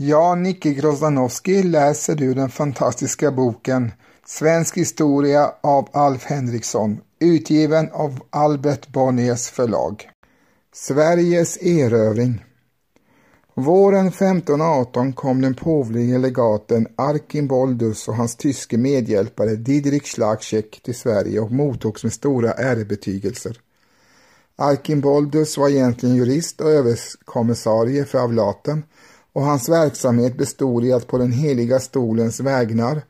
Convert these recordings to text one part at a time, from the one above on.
Ja, Nicke Grozdanowski läser du den fantastiska boken Svensk historia av Alf Henriksson, utgiven av Albert Bonniers förlag. Sveriges erövring Våren 1518 kom den påvlige legaten Archimboldus och hans tyske medhjälpare Didrik Schlagcheck till Sverige och mottogs med stora ärebetygelser. Archimboldus var egentligen jurist och överkommissarie för avlaten och hans verksamhet bestod i att på den heliga stolens vägnar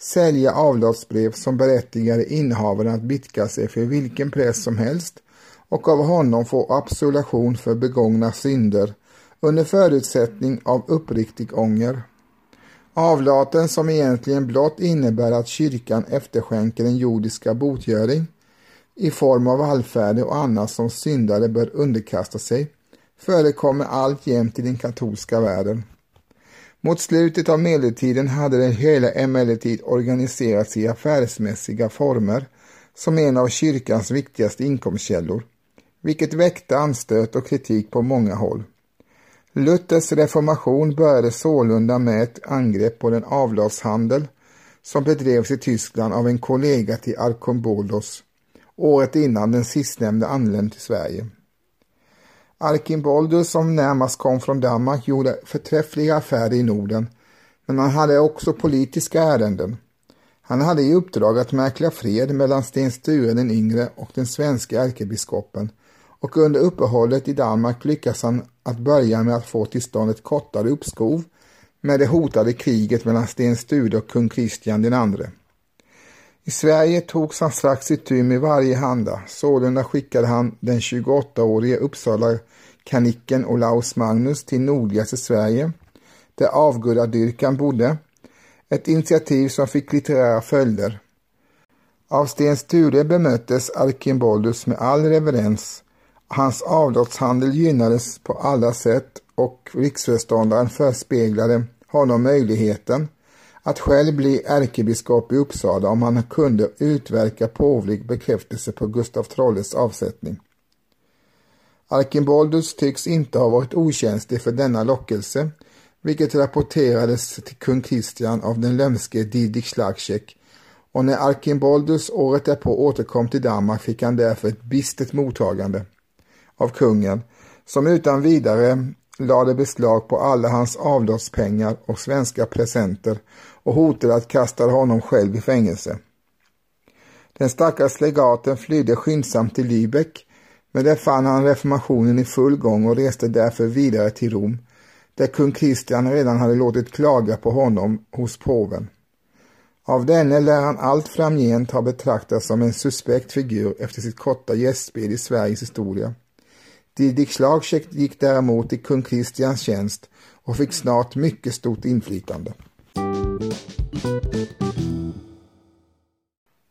sälja avlatsbrev som berättigade innehavaren att bitka sig för vilken präst som helst och av honom få absolution för begångna synder under förutsättning av uppriktig ånger. Avlaten som egentligen blott innebär att kyrkan efterskänker en jordiska botgöring i form av allfärde och annat som syndare bör underkasta sig förekommer alltjämt i den katolska världen. Mot slutet av medeltiden hade det hela emellertid organiserats i affärsmässiga former som en av kyrkans viktigaste inkomstkällor, vilket väckte anstöt och kritik på många håll. Luthers reformation började sålunda med ett angrepp på den avlatshandel som bedrevs i Tyskland av en kollega till Arkombolos året innan den sistnämnde anlände till Sverige. Archimboldus som närmast kom från Danmark gjorde förträffliga affärer i Norden, men han hade också politiska ärenden. Han hade i uppdrag att mäkla fred mellan Sten Sture den yngre och den svenska ärkebiskopen och under uppehållet i Danmark lyckas han att börja med att få till stånd ett kortare uppskov med det hotade kriget mellan Sten Sture och kung Kristian den andre. I Sverige togs han strax itu med varje handa, sålunda skickade han den 28-årige Uppsala kanicken Olaus Magnus till nordligaste Sverige, där avgudadyrkan bodde, ett initiativ som fick litterära följder. Av Sten Sture bemöttes Arkimboldus med all reverens. Hans avlatshandel gynnades på alla sätt och riksföreståndaren förspeglade honom möjligheten att själv bli ärkebiskop i Uppsala om han kunde utverka påvlig bekräftelse på Gustav Trolles avsättning. Archimboldus tycks inte ha varit okänslig för denna lockelse, vilket rapporterades till kung Kristian av den lömske Didrik Schlagcheck och när Archimboldus året därpå återkom till Danmark fick han därför ett bistert mottagande av kungen som utan vidare lade beslag på alla hans avlatspengar och svenska presenter och hotade att kasta honom själv i fängelse. Den stackars legaten flydde skyndsamt till Lübeck men där fann han reformationen i full gång och reste därför vidare till Rom där kung Kristian redan hade låtit klaga på honom hos påven. Av denne lär han allt framgent ha betraktats som en suspekt figur efter sitt korta gästspel i Sveriges historia. Didrik Schlagcheck gick däremot i kung Kristians tjänst och fick snart mycket stort inflytande.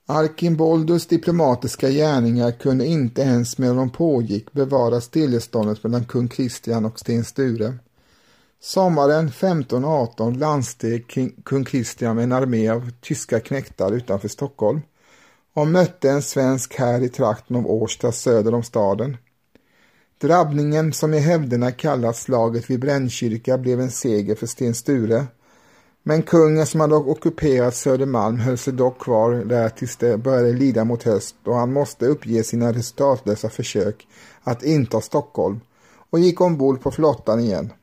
Archimboldus diplomatiska gärningar kunde inte ens medan de pågick bevara stilleståndet mellan kung Kristian och Sten Sture. Sommaren 1518 landsteg kung Kristian med en armé av tyska knektar utanför Stockholm och mötte en svensk här i trakten av Årsta söder om staden. Drabbningen som i hävderna kallas slaget vid Brännkyrka blev en seger för Sten Sture. Men kungen som hade ockuperat Södermalm höll sig dock kvar där tills det började lida mot höst och han måste uppge sina resultatlösa försök att inta Stockholm och gick ombord på flottan igen.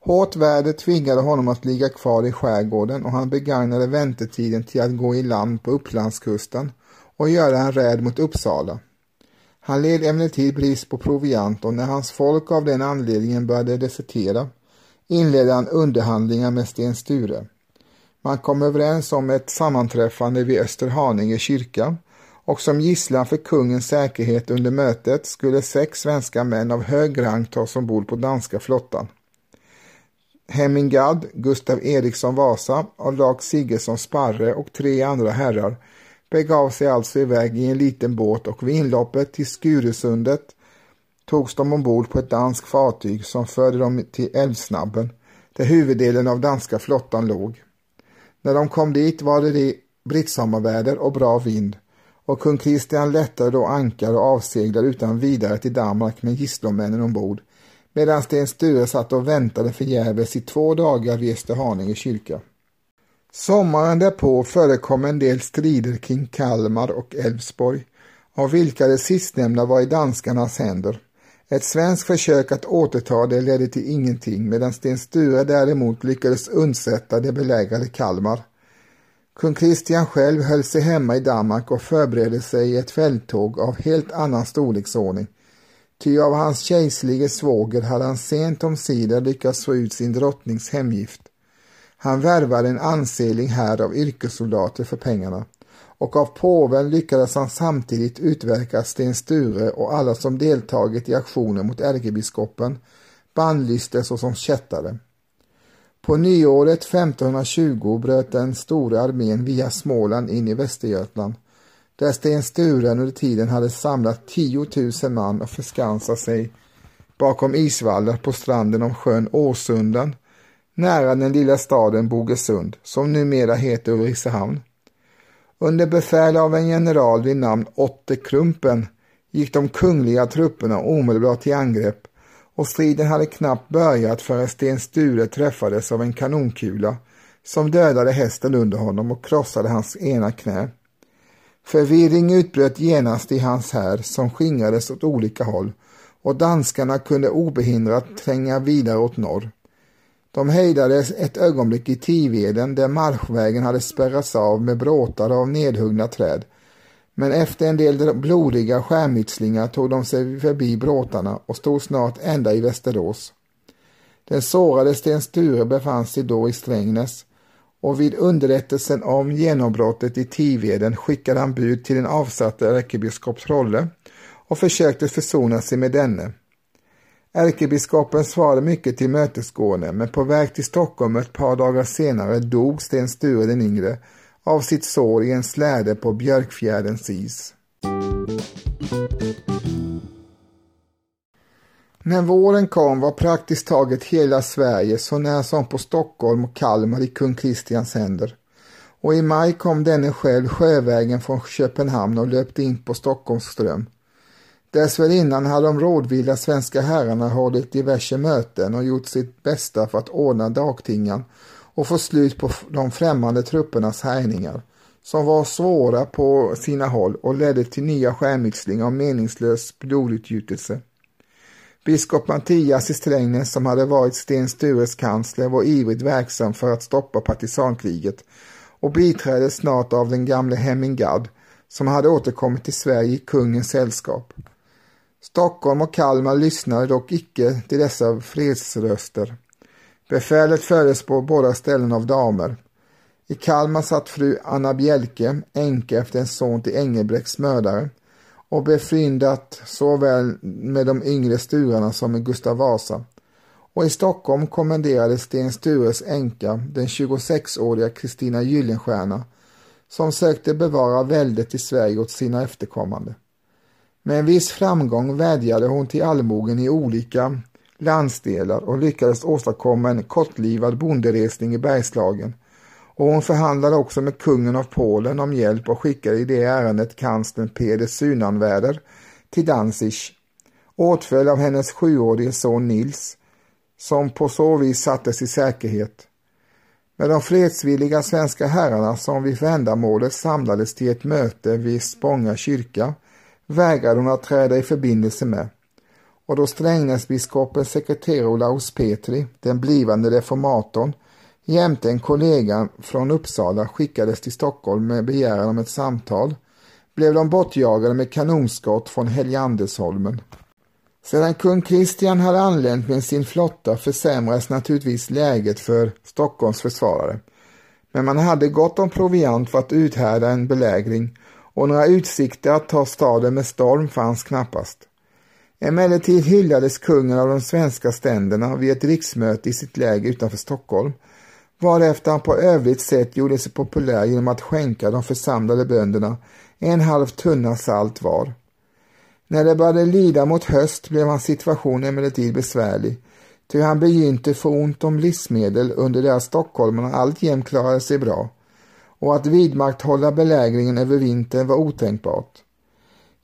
Hårt väder tvingade honom att ligga kvar i skärgården och han begagnade väntetiden till att gå i land på Upplandskusten och göra en räd mot Uppsala. Han led emellertid brist på proviant och när hans folk av den anledningen började desertera inledde han underhandlingar med Sten Sture. Man kom överens om ett sammanträffande vid Österhaninge kyrka och som gisslan för kungens säkerhet under mötet skulle sex svenska män av hög rang tas ombord på danska flottan. Hemmingad, Gustav Eriksson Vasa, Dag Siggesson Sparre och tre andra herrar begav sig alltså iväg i en liten båt och vid inloppet till Skuresundet togs de ombord på ett danskt fartyg som förde dem till Älvsnabben där huvuddelen av danska flottan låg. När de kom dit var det brittsommarväder och bra vind och kung Kristian lättade då ankar och avseglade utan vidare till Danmark med gisslomännen ombord medan Sten Sture satt och väntade förgäves i två dagar vid Österhaninge kyrka. Sommaren därpå förekom en del strider kring Kalmar och Älvsborg, av vilka det sistnämnda var i danskarnas händer. Ett svenskt försök att återta det ledde till ingenting medan Sten Sture däremot lyckades undsätta det belägrade Kalmar. Kung Kristian själv höll sig hemma i Danmark och förberedde sig i ett fälttåg av helt annan storleksordning. Ty av hans kejserlige svåger hade han sent omsider lyckats få ut sin drottnings hemgift. Han värvade en ansenlig här av yrkessoldater för pengarna och av påven lyckades han samtidigt utverka Sten Sture och alla som deltagit i aktionen mot ärkebiskopen bannlystes såsom kättare. På nyåret 1520 bröt den stora armén via Småland in i Västergötland där Sten Sture under tiden hade samlat 10 000 man och förskansat sig bakom isvallar på stranden om sjön Åsunden nära den lilla staden Bogesund som numera heter Ulricehamn. Under befäl av en general vid namn Otte Krumpen gick de kungliga trupperna omedelbart till angrepp och striden hade knappt börjat förrän Sten Sture träffades av en kanonkula som dödade hästen under honom och krossade hans ena knä. Förvirring utbröt genast i hans här som skingrades åt olika håll och danskarna kunde obehindrat tränga vidare åt norr. De hejdades ett ögonblick i Tiveden där marschvägen hade spärrats av med bråtar av nedhuggna träd. Men efter en del blodiga skärmytslingar tog de sig förbi bråtarna och stod snart ända i Västerås. Den sårade Sten Sture befann sig då i Strängnäs och vid underrättelsen om genombrottet i Tiveden skickade han bud till den avsatte ärkebiskop Trolle och försökte försona sig med denne. Ärkebiskopen svarade mycket tillmötesgående men på väg till Stockholm ett par dagar senare dog Sten Sture den yngre av sitt sår i en släde på Björkfjärdens is. När våren kom var praktiskt taget hela Sverige så när som på Stockholm och Kalmar i kung Kristians händer. Och i maj kom denne själv sjövägen från Köpenhamn och löpte in på Stockholms ström. Dessförinnan hade de rådvilla svenska herrarna hållit diverse möten och gjort sitt bästa för att ordna dagtingan och få slut på de främmande truppernas härjningar som var svåra på sina håll och ledde till nya skärmytslingar och meningslös blodutgjutelse. Biskop Mattias i Strängnäs som hade varit Sten Stures kansler var ivrigt verksam för att stoppa partisankriget och biträddes snart av den gamle Hemmingad som hade återkommit till Sverige i kungens sällskap. Stockholm och Kalmar lyssnade dock icke till dessa fredsröster. Befälet fördes på båda ställen av damer. I Kalmar satt fru Anna Bjelke, änka efter en son till Engelbrekts mördare och befryndat såväl med de yngre Sturarna som med Gustav Vasa. Och i Stockholm kommenderade Sten Stures änka, den 26-åriga Kristina Gyllenstierna, som sökte bevara väldet i Sverige åt sina efterkommande. Med en viss framgång vädjade hon till allmogen i olika landsdelar och lyckades åstadkomma en kortlivad bonderesning i Bergslagen. Och hon förhandlade också med kungen av Polen om hjälp och skickade i det ärendet kanslern Peder Sunanväder till Danzig, åtföljd av hennes sjuårige son Nils, som på så vis sattes i säkerhet. Med de fredsvilliga svenska herrarna som vid ändamålet samlades till ett möte vid Spånga kyrka vägrade hon att träda i förbindelse med och då Strängnäsbiskopens sekreterare Olaus Petri, den blivande reformatorn, jämte en kollega från Uppsala skickades till Stockholm med begäran om ett samtal blev de bortjagade med kanonskott från Helgeandsholmen. Sedan kung Kristian hade anlänt med sin flotta försämrades naturligtvis läget för Stockholms försvarare. Men man hade gott om proviant för att uthärda en belägring och några utsikter att ta staden med storm fanns knappast. Emellertid hyllades kungen av de svenska ständerna vid ett riksmöte i sitt läge utanför Stockholm, varefter han på övrigt sätt gjorde sig populär genom att skänka de församlade bönderna en halv tunna salt var. När det började lida mot höst blev hans situation emellertid besvärlig, ty han begynte få ont om livsmedel under det att stockholmarna alltjämt klarade sig bra och att vidmakthålla belägringen över vintern var otänkbart.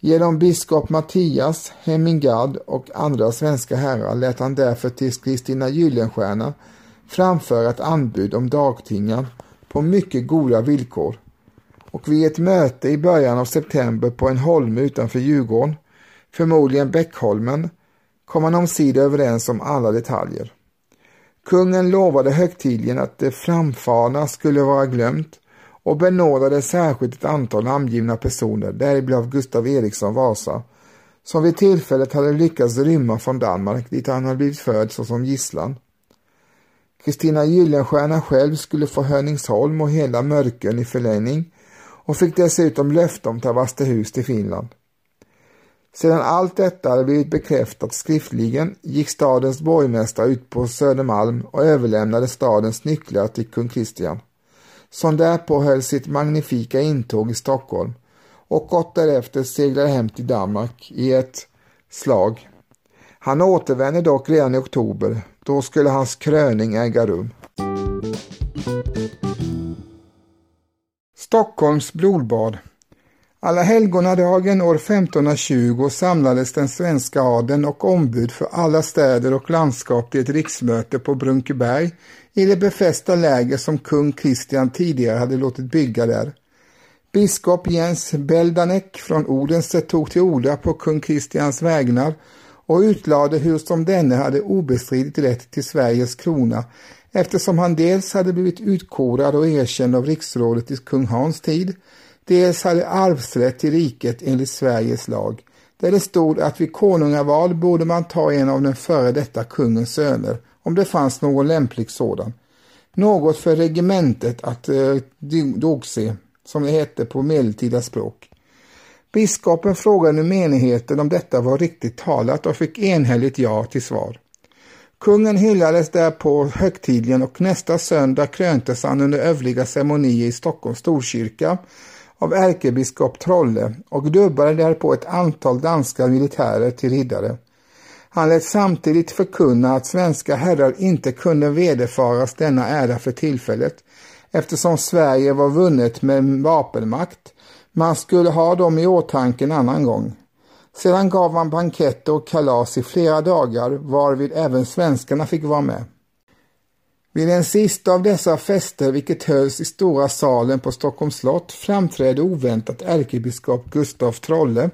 Genom biskop Mattias, Hemmingard och andra svenska herrar lät han därför till Kristina Gyllenstierna framföra ett anbud om dagtingar på mycket goda villkor. Och vid ett möte i början av september på en holme utanför Djurgården, förmodligen Bäckholmen, kom man omsider överens om alla detaljer. Kungen lovade högtidligen att det framfarna skulle vara glömt och benådade särskilt ett antal namngivna personer, däribland Gustav Eriksson Vasa, som vid tillfället hade lyckats rymma från Danmark dit han hade blivit född såsom gisslan. Kristina Gyllenstierna själv skulle få Höningsholm och hela Mörkön i förlängning och fick dessutom löfte om Tavastehus till Finland. Sedan allt detta hade blivit bekräftat skriftligen gick stadens borgmästare ut på Södermalm och överlämnade stadens nycklar till kung Kristian, som därpå höll sitt magnifika intåg i Stockholm och kort därefter seglade hem till Danmark i ett slag. Han återvände dock redan i oktober, då skulle hans kröning äga rum. Stockholms blodbad alla helgonadagen år 1520 samlades den svenska adeln och ombud för alla städer och landskap till ett riksmöte på Brunkeberg i det befästa läger som kung Kristian tidigare hade låtit bygga där. Biskop Jens Beldanek från Odense tog till orda på kung Kristians vägnar och utlade hur som denne hade obestridigt rätt till Sveriges krona eftersom han dels hade blivit utkorad och erkänd av riksrådet i kung Hans tid Dels hade arvsrätt till riket enligt Sveriges lag, där det stod att vid konungaval borde man ta en av den före detta kungens söner, om det fanns någon lämplig sådan. Något för regementet att eh, dogse, som det hette på medeltida språk. Biskopen frågade nu menigheten om detta var riktigt talat och fick enhälligt ja till svar. Kungen hyllades därpå högtidligen och nästa söndag kröntes han under övriga ceremonier i Stockholms Storkyrka av ärkebiskop Trolle och dubbade därpå ett antal danska militärer till riddare. Han lät samtidigt förkunna att svenska herrar inte kunde vederfaras denna ära för tillfället eftersom Sverige var vunnet med vapenmakt. Man skulle ha dem i åtanke en annan gång. Sedan gav man banketter och kalas i flera dagar varvid även svenskarna fick vara med. Vid den sista av dessa fester, vilket hölls i Stora salen på Stockholms slott, framträdde oväntat ärkebiskop Gustav Trolle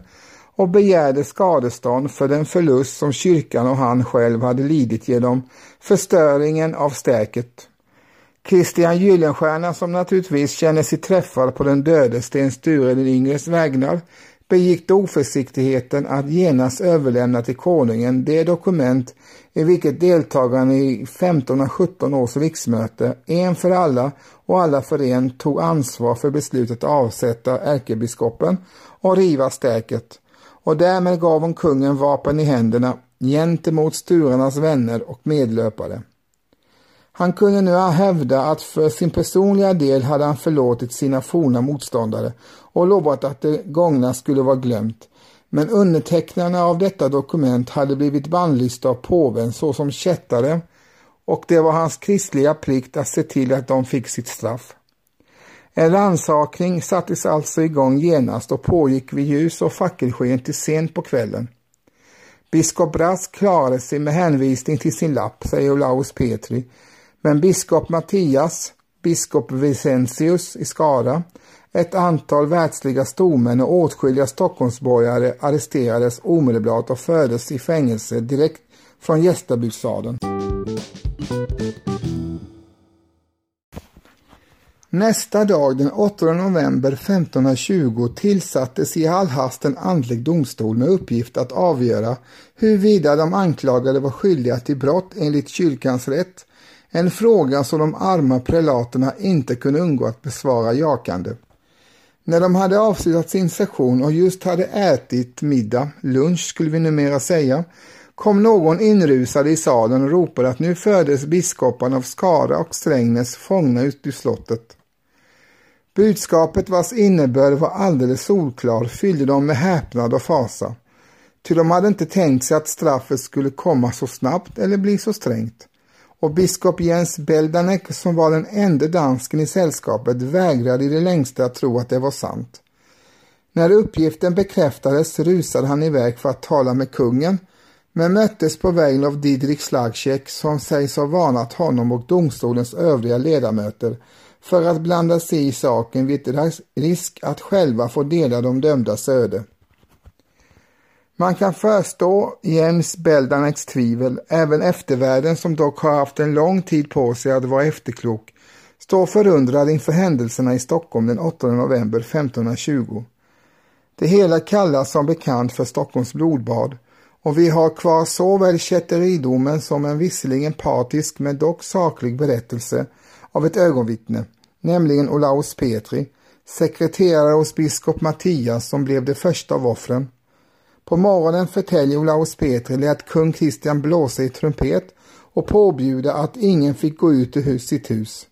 och begärde skadestånd för den förlust som kyrkan och han själv hade lidit genom förstöringen av stäket. Christian Gyllenstierna, som naturligtvis känner sig träffad på den döde Sten Sture den yngres vägnar, begick då oförsiktigheten att genast överlämna till konungen det dokument i vilket deltagarna i 1517 års riksmöte, en för alla och alla för en, tog ansvar för beslutet att avsätta ärkebiskopen och riva stäket och därmed gav hon kungen vapen i händerna gentemot Sturarnas vänner och medlöpare. Han kunde nu hävda att för sin personliga del hade han förlåtit sina forna motståndare och lovat att det gångna skulle vara glömt. Men undertecknarna av detta dokument hade blivit bannlysta av påven såsom kättare och det var hans kristliga plikt att se till att de fick sitt straff. En rannsakning sattes alltså igång genast och pågick vid ljus och fackelsken till sent på kvällen. Biskop Brask klarade sig med hänvisning till sin lapp, säger Olaus Petri, men biskop Mattias, biskop Vicentius i Skara, ett antal världsliga stormän och åtskilliga Stockholmsborgare arresterades omedelbart och fördes i fängelse direkt från gästabudssaden. Nästa dag, den 8 november 1520, tillsattes i all hast en andlig domstol med uppgift att avgöra huruvida de anklagade var skyldiga till brott enligt kyrkans rätt en fråga som de arma prelaterna inte kunde undgå att besvara jakande. När de hade avslutat sin session och just hade ätit middag, lunch skulle vi numera säga, kom någon inrusade i salen och ropade att nu fördes biskoparna av Skara och Strängnäs fångna ut ur slottet. Budskapet vars innebörd var alldeles solklar fyllde dem med häpnad och fasa. Ty de hade inte tänkt sig att straffet skulle komma så snabbt eller bli så strängt och biskop Jens Beldanek som var den enda dansken i sällskapet vägrade i det längsta att tro att det var sant. När uppgiften bekräftades rusade han iväg för att tala med kungen, men möttes på vägen av Didrik Slagczek som sägs ha varnat honom och domstolens övriga ledamöter för att blanda sig i saken vid risk att själva få dela de dömdas öde. Man kan förstå Jens Beldaneks tvivel, även eftervärlden som dock har haft en lång tid på sig att vara efterklok, står förundrad inför händelserna i Stockholm den 8 november 1520. Det hela kallas som bekant för Stockholms blodbad och vi har kvar såväl kätteridomen som en visserligen partisk men dock saklig berättelse av ett ögonvittne, nämligen Olaus Petri, sekreterare hos biskop Mattias som blev det första av offren. På morgonen förtäljer Olaus Petri lät kung Kristian blåsa i trumpet och påbjuda att ingen fick gå ut ur sitt hus.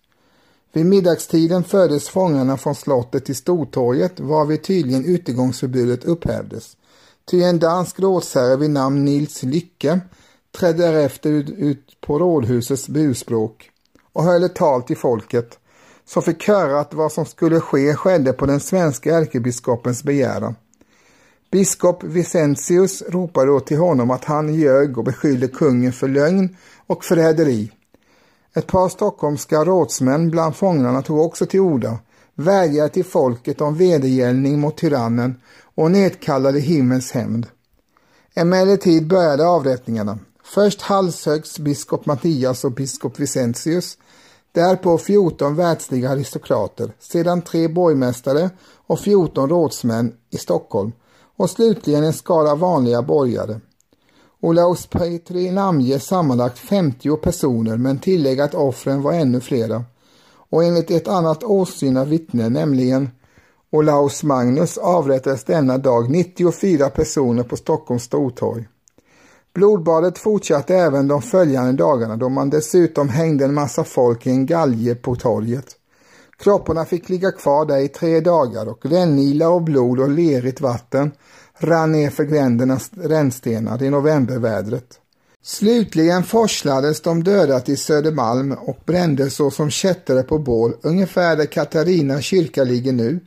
Vid middagstiden fördes fångarna från slottet till Stortorget varvid tydligen utegångsförbudet upphävdes. Ty en dansk rådsherre vid namn Nils Lycke trädde därefter ut på rådhusets burspråk och höll ett tal till folket som fick höra att vad som skulle ske skedde på den svenska ärkebiskopens begäran. Biskop Vicentius ropade då till honom att han ljög och beskyllde kungen för lögn och förräderi. Ett par stockholmska rådsmän bland fångarna tog också till orda, vädjade till folket om vedergällning mot tyrannen och nedkallade himmels hämnd. Emellertid började avrättningarna. Först halshöggs biskop Mattias och biskop Vicentius, därpå 14 världsliga aristokrater, sedan tre borgmästare och 14 rådsmän i Stockholm och slutligen en skara vanliga borgare. Olaus Petri namnger sammanlagt 50 personer men tillägger att offren var ännu flera. Och enligt ett annat åsyna vittne, nämligen Olaus Magnus, avrättades denna dag 94 personer på Stockholms stortorg. Blodbadet fortsatte även de följande dagarna då man dessutom hängde en massa folk i en galge på torget. Kropparna fick ligga kvar där i tre dagar och rännila och blod och lerigt vatten rann ner för grändernas rännstenar i novembervädret. Slutligen forslades de döda till Södermalm och brändes så som kättare på bål, ungefär där Katarina kyrka ligger nu.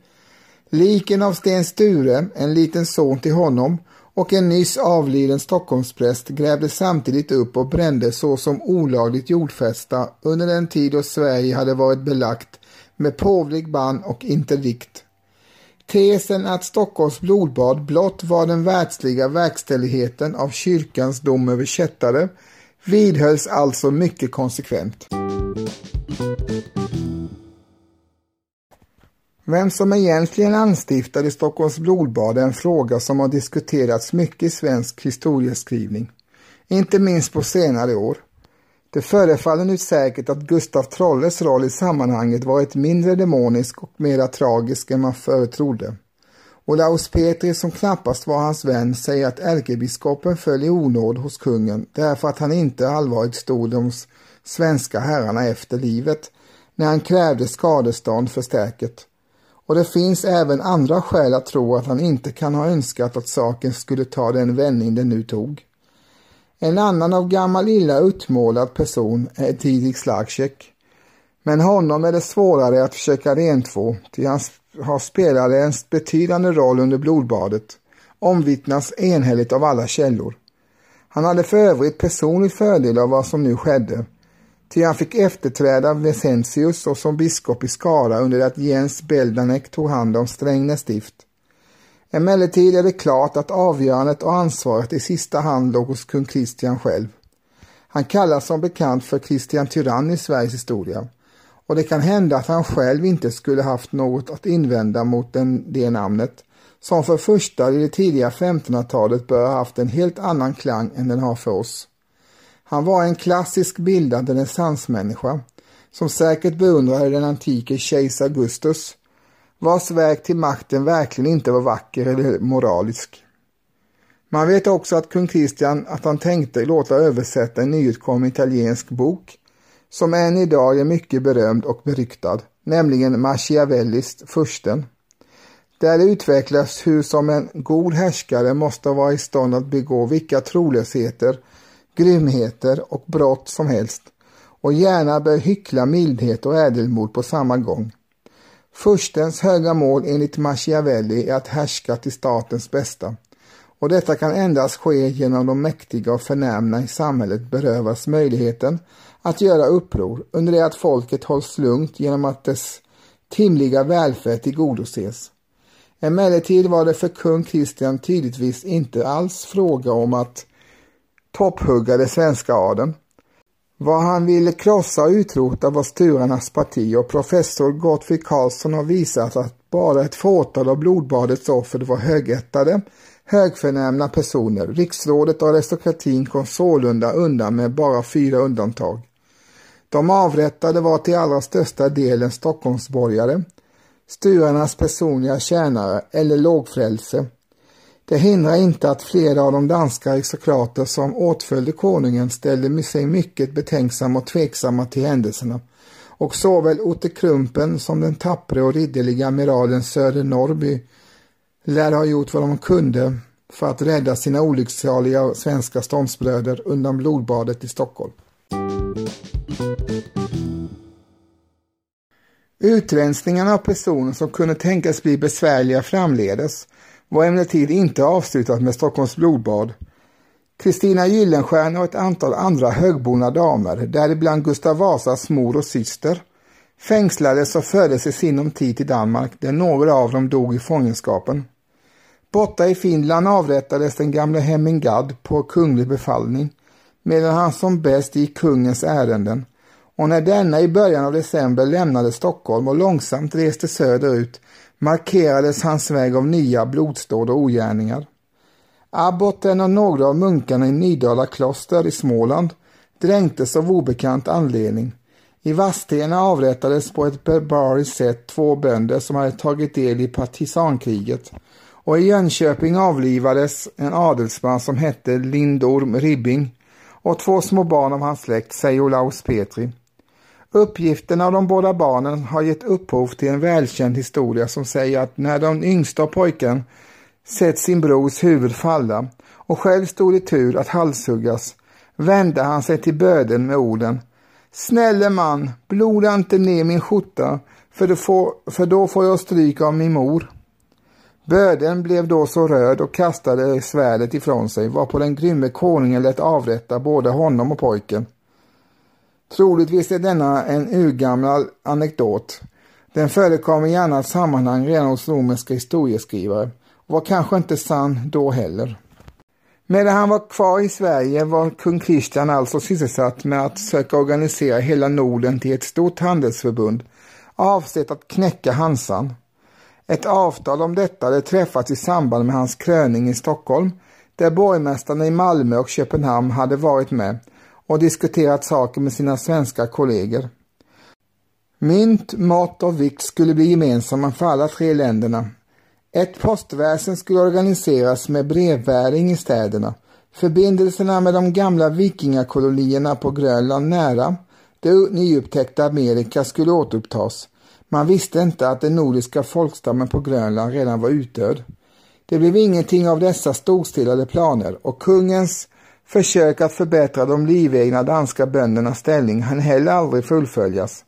Liken av Sten Sture, en liten son till honom, och en nyss avliden Stockholmspräst grävdes samtidigt upp och brändes så som olagligt jordfästa under den tid då Sverige hade varit belagt med påvlig ban och interdikt. Tesen att Stockholms blodbad blott var den världsliga verkställigheten av kyrkans dom över kättare vidhölls alltså mycket konsekvent. Vem som egentligen anstiftade Stockholms blodbad är en fråga som har diskuterats mycket i svensk historieskrivning, inte minst på senare år. Det förefaller nu säkert att Gustav Trolles roll i sammanhanget varit mindre demonisk och mera tragisk än man förut trodde. Olaus Petri, som knappast var hans vän, säger att ärkebiskopen föll i onåd hos kungen därför att han inte allvarligt stod de svenska herrarna efter livet när han krävde skadestånd för stäket. Och det finns även andra skäl att tro att han inte kan ha önskat att saken skulle ta den vändning den nu tog. En annan av gammal illa utmålad person är Didrik Slagsek, Men honom är det svårare att försöka rentvå, ty han har spelat en betydande roll under blodbadet, omvittnas enhälligt av alla källor. Han hade för övrigt personlig fördel av vad som nu skedde, ty han fick efterträda Vesentius och som biskop i Skara under det att Jens Beldanek tog hand om Strängnäs stift. Emellertid är det klart att avgörandet och ansvaret i sista hand låg hos kung Kristian själv. Han kallas som bekant för Kristian Tyrann i Sveriges historia och det kan hända att han själv inte skulle haft något att invända mot den, det namnet som för första i det tidiga 1500-talet bör ha haft en helt annan klang än den har för oss. Han var en klassisk bildad renässansmänniska som säkert beundrade den antike kejsar Augustus vars väg till makten verkligen inte var vacker eller moralisk. Man vet också att kung Kristian att han tänkte låta översätta en nyutkommen italiensk bok som än idag är mycket berömd och beryktad, nämligen Machiavellis Fursten. Där utvecklas hur som en god härskare måste vara i stånd att begå vilka trolösheter, grymheter och brott som helst och gärna bör hyckla mildhet och ädelmod på samma gång. Furstens höga mål enligt Machiavelli är att härska till statens bästa och detta kan endast ske genom de mäktiga och förnämna i samhället berövas möjligheten att göra uppror under det att folket hålls lugnt genom att dess timliga välfärd tillgodoses. Emellertid var det för kung Kristian tydligtvis inte alls fråga om att topphugga det svenska adeln. Vad han ville krossa och utrota var sturarnas parti och professor Gottfrid Karlsson har visat att bara ett fåtal av blodbadets offer var högättade, högförnämna personer. Riksrådet och aristokratin kom sålunda undan med bara fyra undantag. De avrättade var till allra största delen Stockholmsborgare, sturarnas personliga tjänare eller lågfrälse. Det hindrar inte att flera av de danska aristokrater som åtföljde konungen ställde sig mycket betänksamma och tveksamma till händelserna och såväl Otte Krumpen som den tappre och ridderliga amiralen Söder Norrby lär ha gjort vad de kunde för att rädda sina olycksaliga svenska ståndsbröder undan blodbadet i Stockholm. Utrensningarna av personer som kunde tänkas bli besvärliga framledes var emellertid inte avslutat med Stockholms blodbad. Kristina Gyllenstierna och ett antal andra högborna damer, däribland Gustav Vasas mor och syster, fängslades och fördes i sinom tid till Danmark där några av dem dog i fångenskapen. Borta i Finland avrättades den gamle Hemmingad på kunglig befallning medan han som bäst gick kungens ärenden och när denna i början av december lämnade Stockholm och långsamt reste söderut markerades hans väg av nya blodsdåd och ogärningar. Abboten och några av munkarna i Nydala kloster i Småland dränktes av obekant anledning. I Vadstena avrättades på ett barbariskt sätt två bönder som hade tagit del i partisankriget och i Jönköping avlivades en adelsman som hette Lindorm Ribbing och två små barn av hans släkt, Sejolaus Petri. Uppgifterna av de båda barnen har gett upphov till en välkänd historia som säger att när den yngsta pojken sett sin brors huvud falla och själv stod i tur att halshuggas vände han sig till böden med orden Snälle man, bloda inte ner min skjorta för, då får, för då får jag stryk av min mor. Böden blev då så röd och kastade svärdet ifrån sig varpå den grymme konungen lät avrätta både honom och pojken. Troligtvis är denna en urgammal anekdot. Den förekommer i annat sammanhang redan hos romerska historieskrivare och var kanske inte sann då heller. Medan han var kvar i Sverige var kung Kristian alltså sysselsatt med att söka organisera hela Norden till ett stort handelsförbund avsett att knäcka Hansan. Ett avtal om detta hade träffats i samband med hans kröning i Stockholm där borgmästarna i Malmö och Köpenhamn hade varit med och diskuterat saker med sina svenska kollegor. Mynt, mått och vikt skulle bli gemensamma för alla tre länderna. Ett postväsen skulle organiseras med brevbäring i städerna. Förbindelserna med de gamla vikingakolonierna på Grönland nära det nyupptäckta Amerika skulle återupptas. Man visste inte att den nordiska folkstammen på Grönland redan var utdöd. Det blev ingenting av dessa storstilade planer och kungens Försök att förbättra de livegna danska böndernas ställning hann heller aldrig fullföljas.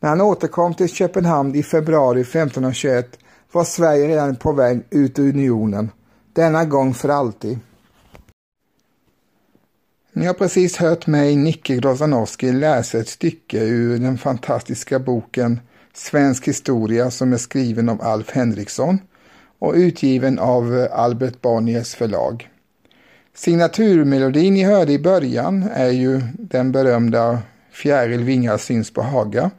När han återkom till Köpenhamn i februari 1521 var Sverige redan på väg ut ur unionen, denna gång för alltid. Ni har precis hört mig, Nicke Grozanowski, läsa ett stycke ur den fantastiska boken Svensk historia som är skriven av Alf Henriksson och utgiven av Albert Bonniers förlag. Signaturmelodin ni hörde i början är ju den berömda Fjäril vingar syns på Haga,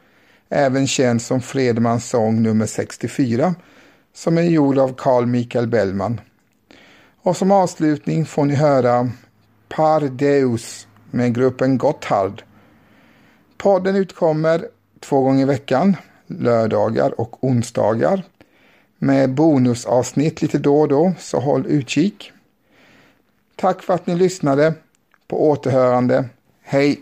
även känd som Fredmans sång nummer 64, som är gjord av Carl Michael Bellman. Och som avslutning får ni höra Par Deus med gruppen Gotthard. Podden utkommer två gånger i veckan, lördagar och onsdagar, med bonusavsnitt lite då och då, så håll utkik. Tack för att ni lyssnade. På återhörande. Hej!